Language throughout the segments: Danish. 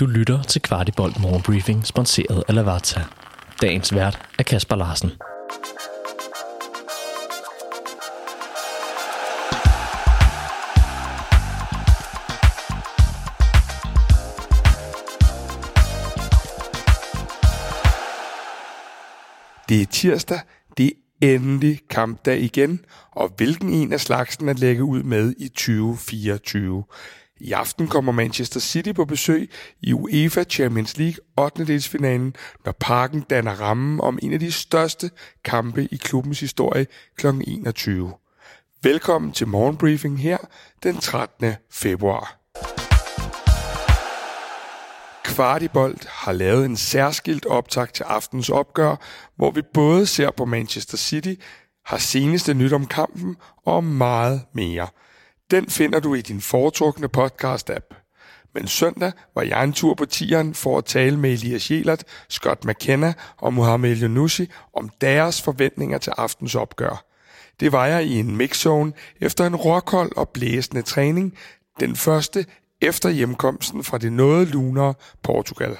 Du lytter til Kvartibolt Morgenbriefing, sponsoreret af Lavazza. Dagens vært er Kasper Larsen. Det er tirsdag, det er endelig kampdag igen, og hvilken en af slagsen at lægge ud med i 2024. I aften kommer Manchester City på besøg i UEFA Champions League 8. delsfinalen, når parken danner rammen om en af de største kampe i klubbens historie kl. 21. Velkommen til morgenbriefing her den 13. februar. Kvartibold har lavet en særskilt optag til aftens opgør, hvor vi både ser på Manchester City, har seneste nyt om kampen og meget mere. Den finder du i din foretrukne podcast-app. Men søndag var jeg en tur på tieren for at tale med Elias Jelert, Scott McKenna og Mohamed Younousi om deres forventninger til aftens opgør. Det var jeg i en mixzone efter en råkold og blæsende træning, den første efter hjemkomsten fra det noget lunere Portugal.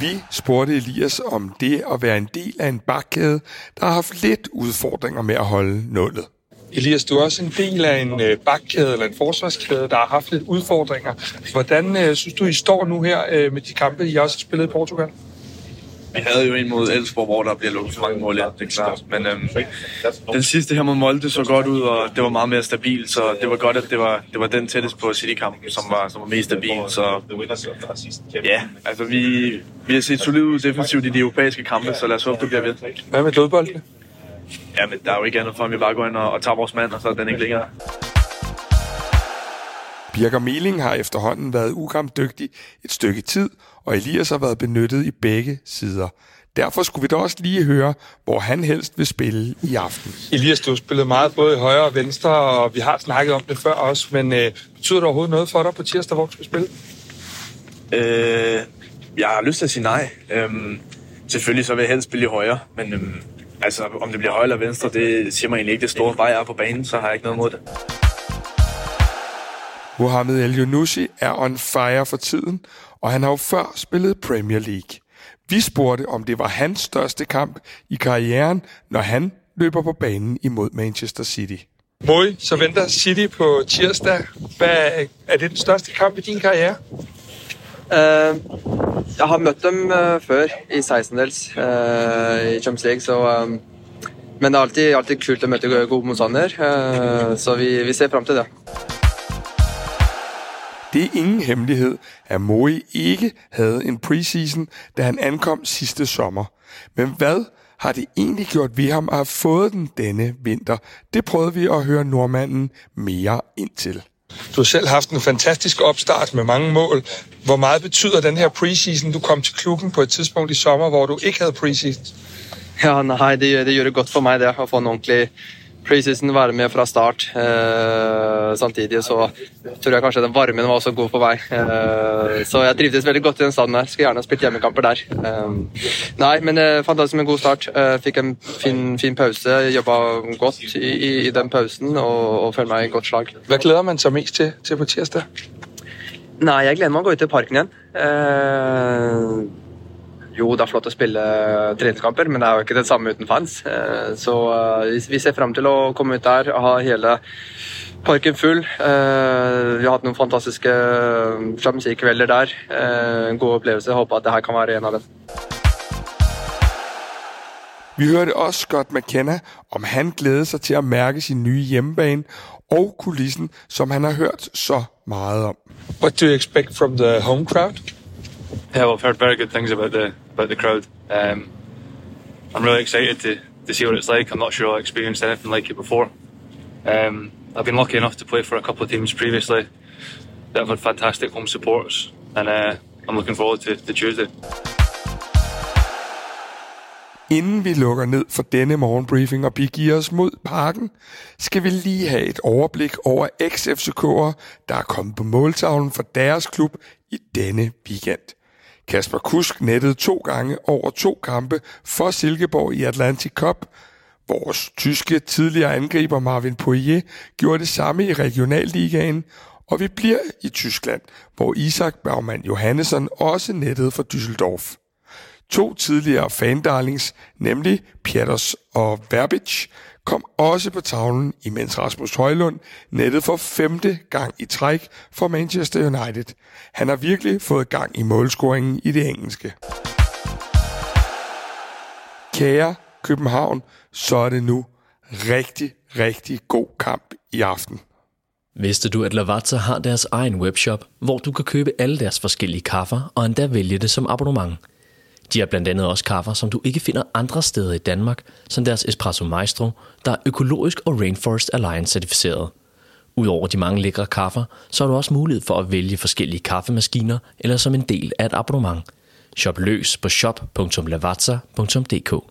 Vi spurgte Elias om det at være en del af en bakkæde, der har haft lidt udfordringer med at holde nullet. Elias, du er også en del af en øh, bakkæde eller en forsvarskæde, der har haft lidt udfordringer. Hvordan øh, synes du, I står nu her øh, med de kampe, I også har spillet i Portugal? Vi havde jo en mod Elfsborg, hvor der bliver lukket for mange mål, ja, det er klart. Men øhm, den sidste her mod Molde så godt ud, og det var meget mere stabilt, så det var godt, at det var, det var den tættest på City-kampen, som var, som var mest stabil. Så ja, altså vi, vi har set solid ud defensivt i de europæiske kampe, så lad os håbe, det bliver ved. Hvad med dødboldene? Ja, men der er jo ikke andet for, at vi bare går ind og, og tager vores mand, og så er den ikke længere. Birger Meling har efterhånden været ukampdygtig et stykke tid, og Elias har været benyttet i begge sider. Derfor skulle vi da også lige høre, hvor han helst vil spille i aften. Elias, du har spillet meget både i højre og venstre, og vi har snakket om det før også, men øh, betyder det overhovedet noget for dig på tirsdag, hvor du skal spille? Øh, jeg har lyst til at sige nej. Øhm, selvfølgelig så vil jeg helst spille i højre, men øhm, altså, om det bliver højre eller venstre, det siger mig egentlig ikke det store. Bare jeg er på banen, så har jeg ikke noget mod det. Mohamed El Younousi er on fire for tiden, og han har jo før spillet Premier League. Vi spurgte, om det var hans største kamp i karrieren, når han løber på banen imod Manchester City. Moi, så venter City på tirsdag. Hvad, er det den største kamp i din karriere? Uh, jeg har mødt dem uh, før i 16-dels uh, eh, i Champions League, så eh, Men det er alltid, alltid kult å møte gode motstandere, uh, så vi, vi ser frem til det. Det er ingen hemmelighed, at Moe ikke havde en preseason, da han ankom sidste sommer. Men hvad har det egentlig gjort ved ham at have fået den denne vinter? Det prøvede vi at høre nordmanden mere ind til. Du har selv haft en fantastisk opstart med mange mål. Hvor meget betyder den her preseason? Du kom til klubben på et tidspunkt i sommer, hvor du ikke havde preseason. Ja, nej, det, det gjorde det godt for mig det, at få en ordentlig preseason, være med fra start. Eh, samtidig så tror jeg kanskje den varmen var også god på vei. Eh, så jeg trivdes veldig godt i den staden der. Skulle gjerne ha spilt hjemmekamper der. Eh, nei, men eh, fantastisk med en god start. Eh, fikk en fin, fin pause. Jobba godt i, i, i den pausen og, og føler meg i godt slag. Hvad glæder man sig mest til, til på tirsdag? Nei, jeg gleder meg å gå ut i parken igjen. Eh, jo, det er flott å spille treningskamper, men det er jo ikke det samme uten fans. Eh, Så eh, vi- ser frem til å komme ut der og ha hele parken full. Eh, Vi har hatt noen fantastiske Champions League-kvelder der. Eh, En god opplevelse. Håper at det her kan være en av dem. Vi hørte også Scott McKenna, om han glæder sig til at mærke sin nye hjemmebane og kulissen, som han har hørt så meget om. What do you expect from the home crowd? Yeah, well, I've heard very good things about the about the crowd. Um, I'm really excited to, to see what it's like. I'm not sure I've experienced anything like it before. Um, I've been lucky enough to play for a couple of teams previously that have had fantastic home supporters, and uh, I'm looking forward to, to Tuesday. Inden vi lukker ned for denne morgenbriefing og begiver os mod parken, skal vi lige have et overblik over ex-FCK'ere, der er kommet på måltavlen for deres klub i denne weekend. Kasper Kusk nettede to gange over to kampe for Silkeborg i Atlantic Cup. Vores tyske tidligere angriber Marvin Poirier gjorde det samme i regionalligaen, Og vi bliver i Tyskland, hvor Isak Bergmann Johannesson også nettede for Düsseldorf. To tidligere fandarlings, nemlig Pieters og Verbic, kom også på tavlen, imens Rasmus Højlund nettede for femte gang i træk for Manchester United. Han har virkelig fået gang i målscoringen i det engelske. Kære København, så er det nu rigtig, rigtig god kamp i aften. Vidste du, at Lavazza har deres egen webshop, hvor du kan købe alle deres forskellige kaffer og endda vælge det som abonnement? De har blandt andet også kaffer, som du ikke finder andre steder i Danmark, som deres Espresso Maestro, der er økologisk og Rainforest Alliance certificeret. Udover de mange lækre kaffer, så har du også mulighed for at vælge forskellige kaffemaskiner eller som en del af et abonnement. Shop løs på shop.lavazza.dk